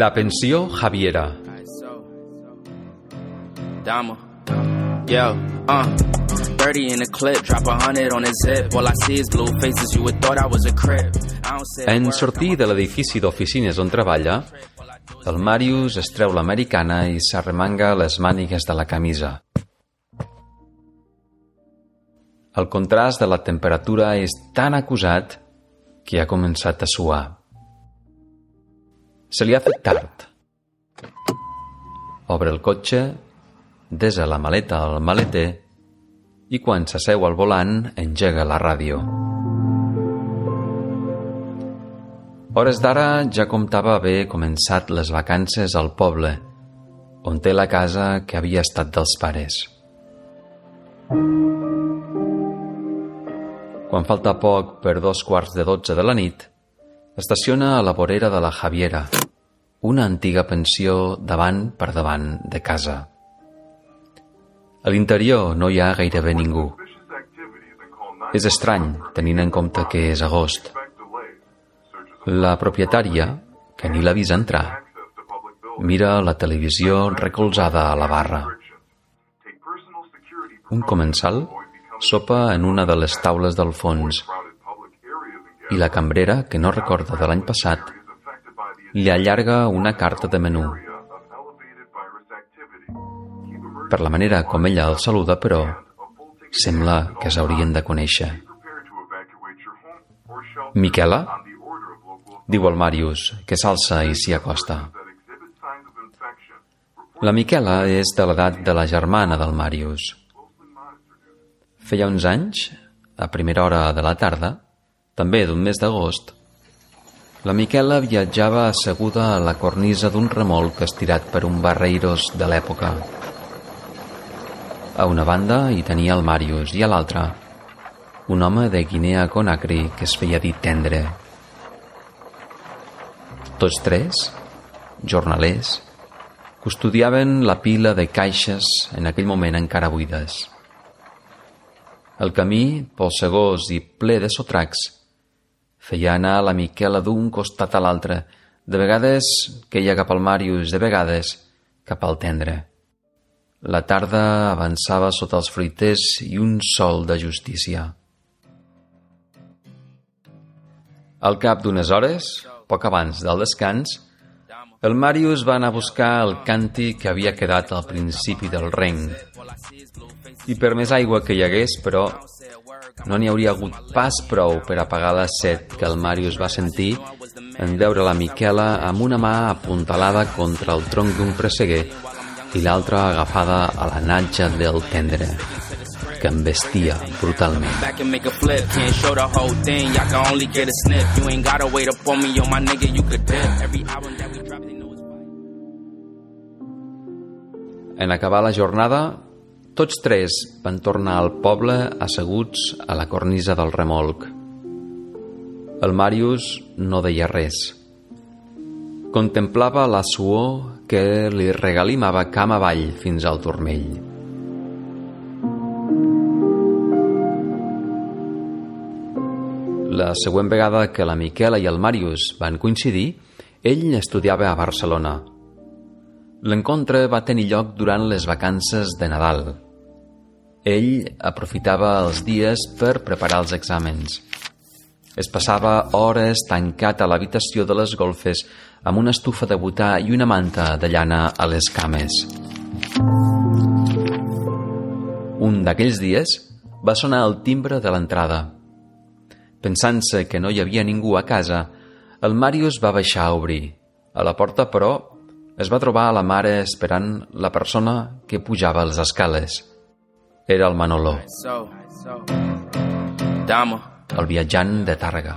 La pensió Javiera. Dama. Yo, uh. 30 in the clip, drop a hundred on the zip. All I see is blue faces, you would thought I was a crib. En sortir de l'edifici d'oficines on treballa, el Màrius es treu l'americana i s'arremanga les mànigues de la camisa. El contrast de la temperatura és tan acusat que ha començat a suar. Se li ha fet tard. Obre el cotxe, desa la maleta al maleter i quan s'asseu al volant engega la ràdio. Hores d'ara ja comptava haver començat les vacances al poble, on té la casa que havia estat dels pares. Quan falta poc per dos quarts de dotze de la nit, estaciona a la vorera de la Javiera, una antiga pensió davant per davant de casa. A l'interior no hi ha gairebé ningú. És estrany, tenint en compte que és agost. La propietària, que ni l'ha vist entrar, mira la televisió recolzada a la barra. Un comensal sopa en una de les taules del fons i la cambrera, que no recorda de l'any passat, li allarga una carta de menú. Per la manera com ella el saluda, però, sembla que s'haurien de conèixer. Miquela? Diu el Màrius, que s'alça i s'hi acosta. La Miquela és de l'edat de la germana del Màrius. Feia uns anys, a primera hora de la tarda, també d'un mes d'agost, la Miquela viatjava asseguda a la cornisa d'un remolc estirat per un barreiros de l'època. A una banda hi tenia el Màrius i a l'altra un home de Guinea Conakry que es feia dir tendre. Tots tres, jornalers, custodiaven la pila de caixes en aquell moment encara buides. El camí, polsegós i ple de sotracs, feia anar la Miquela d'un costat a l'altre, de vegades queia cap al Màrius, de vegades cap al tendre. La tarda avançava sota els fruiters i un sol de justícia. Al cap d'unes hores, poc abans del descans, el Màrius va anar a buscar el canti que havia quedat al principi del reng. I per més aigua que hi hagués, però, no n'hi hauria hagut pas prou per apagar la set que el Màrius va sentir en veure la Miquela amb una mà apuntalada contra el tronc d'un presseguer i l'altra agafada a la natja del tendre, que embestia brutalment. En acabar la jornada, tots tres van tornar al poble asseguts a la cornisa del remolc. El Màrius no deia res. Contemplava la suor que li regalimava cam avall fins al turmell. La següent vegada que la Miquela i el Màrius van coincidir, ell estudiava a Barcelona. L'encontre va tenir lloc durant les vacances de Nadal. Ell aprofitava els dies per preparar els exàmens. Es passava hores tancat a l'habitació de les golfes amb una estufa de butà i una manta de llana a les cames. Un d'aquells dies va sonar el timbre de l'entrada. Pensant-se que no hi havia ningú a casa, el Màrius va baixar a obrir. A la porta, però, es va trobar a la mare esperant la persona que pujava les escales. Era el Dama. el viatjant de Tàrrega.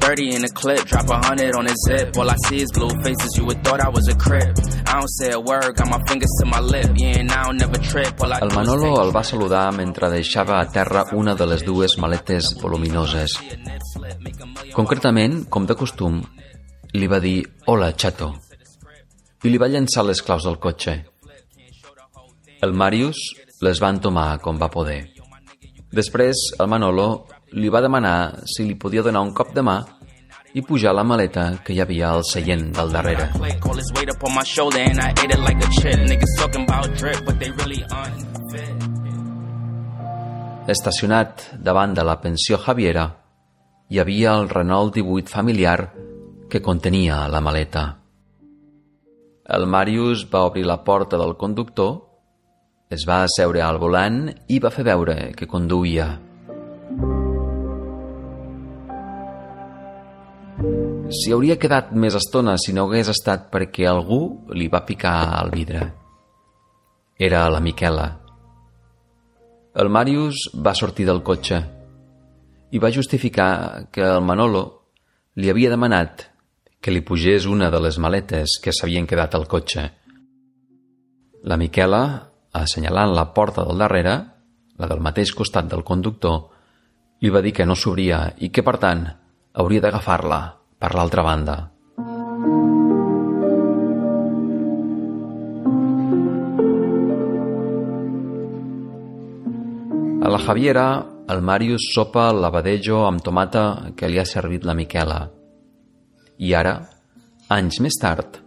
30 in the clip, drop a hundred on the zip. All I see is blue faces, you would thought I was a crib. I don't say a word, got my fingers to my lip. Yeah, and I don't never trip. All I El Manolo el va saludar mentre deixava a terra una de les dues maletes voluminoses. Concretament, com de costum, li va dir «Hola, chato», i li va llançar les claus del cotxe. El Màrius les va entomar com va poder. Després, el Manolo li va demanar si li podia donar un cop de mà i pujar la maleta que hi havia al seient del darrere. Estacionat davant de la pensió Javiera, hi havia el Renault 18 familiar que contenia la maleta. El Marius va obrir la porta del conductor, es va asseure al volant i va fer veure que conduïa. S'hi hauria quedat més estona si no hagués estat perquè algú li va picar al vidre. Era la Miquela. El Marius va sortir del cotxe i va justificar que el Manolo li havia demanat que li pugés una de les maletes que s'havien quedat al cotxe. La Miquela, assenyalant la porta del darrere, la del mateix costat del conductor, li va dir que no s'obria i que, per tant, hauria d'agafar-la per l'altra banda. A la Javiera, el Màrius sopa el lavadejo amb tomata que li ha servit la Miquela – i ara, anys més tard,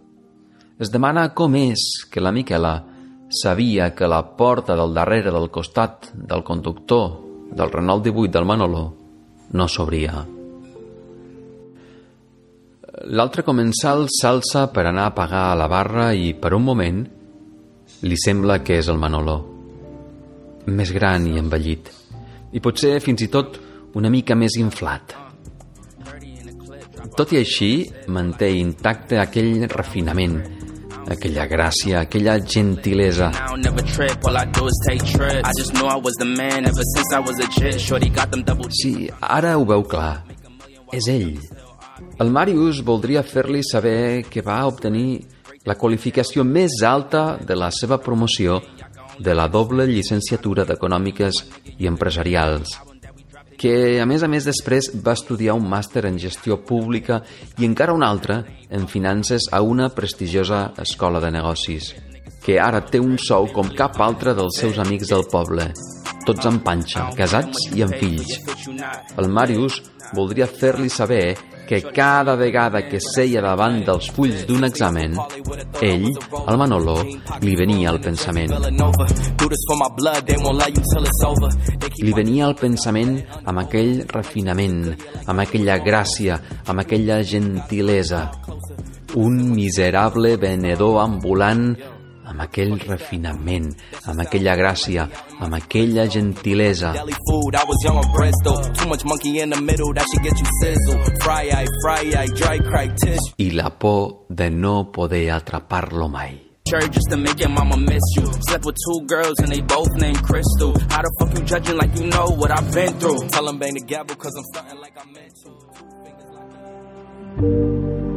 es demana com és que la Miquela sabia que la porta del darrere del costat del conductor del Renault 18 del Manolo no s'obria. L'altre comensal s'alça per anar a pagar a la barra i, per un moment, li sembla que és el Manolo. Més gran i envellit, i potser fins i tot una mica més inflat. Tot i així, manté intacte aquell refinament, aquella gràcia, aquella gentilesa. Sí, ara ho veu clar. És ell. El Marius voldria fer-li saber que va obtenir la qualificació més alta de la seva promoció de la doble llicenciatura d'Econòmiques i Empresarials que a més a més després va estudiar un màster en gestió pública i encara un altre en finances a una prestigiosa escola de negocis, que ara té un sou com cap altre dels seus amics del poble, tots amb panxa, casats i amb fills. El Màrius voldria fer-li saber que cada vegada que seia davant dels fulls d'un examen, ell, el Manolo, li venia al pensament. Li venia al pensament amb aquell refinament, amb aquella gràcia, amb aquella gentilesa. Un miserable venedor ambulant amb aquell refinament, amb aquella gràcia, amb aquella gentilesa. I la por de no poder atrapar-lo mai. just to make your mama miss you. Slept with two girls and they both named Crystal. How the fuck you judging like you know what I've been through? Tell them bang the gavel cause I'm starting like I meant to.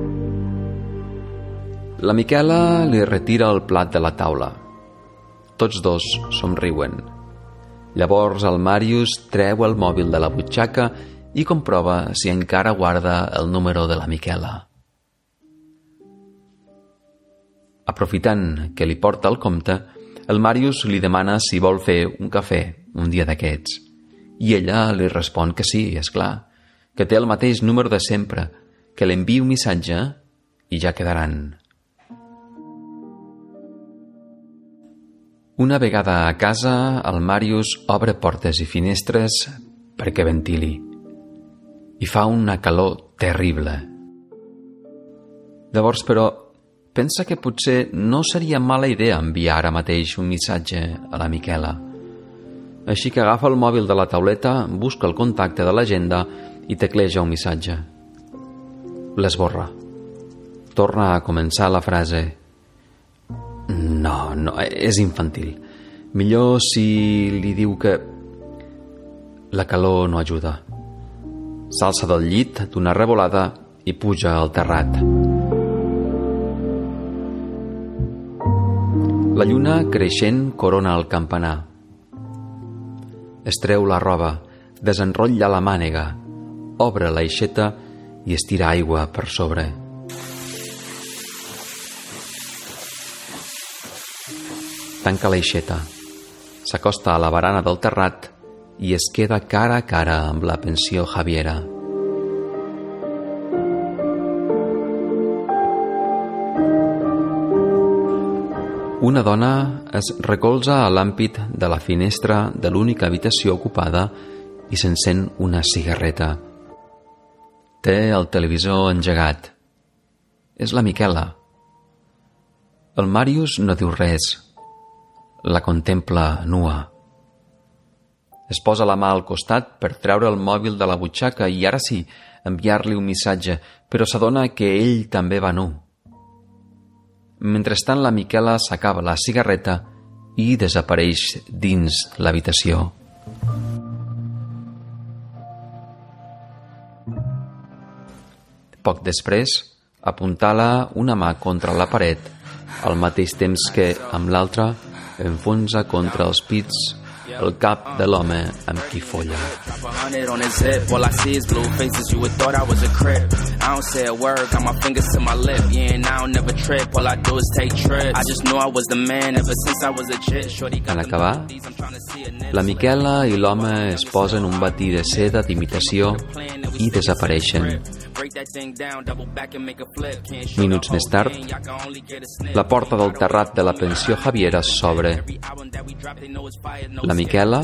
La Miquela li retira el plat de la taula. Tots dos somriuen. Llavors el Màrius treu el mòbil de la butxaca i comprova si encara guarda el número de la Miquela. Aprofitant que li porta el compte, el Màrius li demana si vol fer un cafè un dia d'aquests. I ella li respon que sí, és clar, que té el mateix número de sempre, que l'enviï un missatge i ja quedaran. Una vegada a casa, el Màrius obre portes i finestres perquè ventili. I fa una calor terrible. Llavors, però, pensa que potser no seria mala idea enviar ara mateix un missatge a la Miquela. Així que agafa el mòbil de la tauleta, busca el contacte de l'agenda i tecleja un missatge. L'esborra. Torna a començar la frase no, no, és infantil. Millor si li diu que la calor no ajuda. S'alça del llit d'una revolada i puja al terrat. La lluna creixent corona el campanar. Es treu la roba, desenrotlla la mànega, obre l'aixeta i estira aigua per sobre. tanca l'aixeta, s'acosta a la barana del terrat i es queda cara a cara amb la pensió Javiera. Una dona es recolza a l'àmpit de la finestra de l'única habitació ocupada i s'encén una cigarreta. Té el televisor engegat. És la Miquela. El Màrius no diu res, la contempla nua. Es posa la mà al costat per treure el mòbil de la butxaca i ara sí, enviar-li un missatge, però s'adona que ell també va nu. Mentrestant la Miquela s'acaba la cigarreta i desapareix dins l'habitació. Poc després, apuntala una mà contra la paret, al mateix temps que, amb l'altra, enfonsa contra els pits el cap de l'home amb qui folla. I don't say a word, got my fingers to my lip. Yeah, and I don't never trip, all I do is take trips. I just knew I was the man ever since I was a chit. Shorty en acabar, la Miquela i l'home es posen un batí de seda d'imitació i desapareixen. Minuts més tard, la porta del terrat de la pensió Javiera s'obre. La Miquela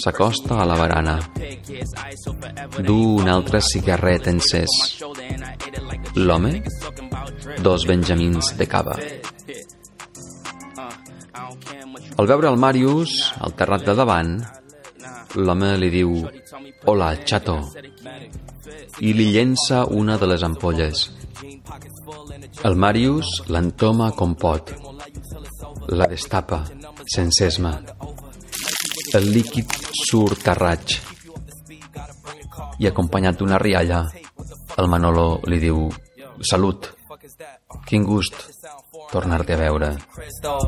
s'acosta a la barana. Du un altre cigarret encès. L'home, dos benjamins de cava. Al veure el Màrius, al terrat de davant, l'home li diu «Hola, chato», i li llença una de les ampolles. El Marius l'entoma com pot. La destapa, sense esma. El líquid surt a raig. I acompanyat d'una rialla, el Manolo li diu «Salut, quin gust» tornar-te a veure.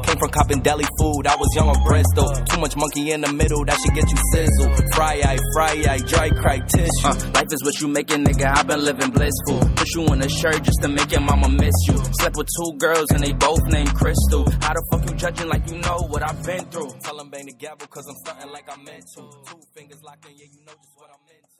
Came from copping deli food, I was young on Bristol. Too much monkey in the middle, that should get you sizzled. Fry eye, fry eye, dry cry tissue. Uh, life is what you making, nigga, I've been living blissful. Put you in a shirt just to make your mama miss you. Slept with two girls and they both named Crystal. How the fuck you judging like you know what I've been through? Tell them bang the gavel cause I'm starting like I meant to. Two fingers locking, yeah, you know just what I'm into.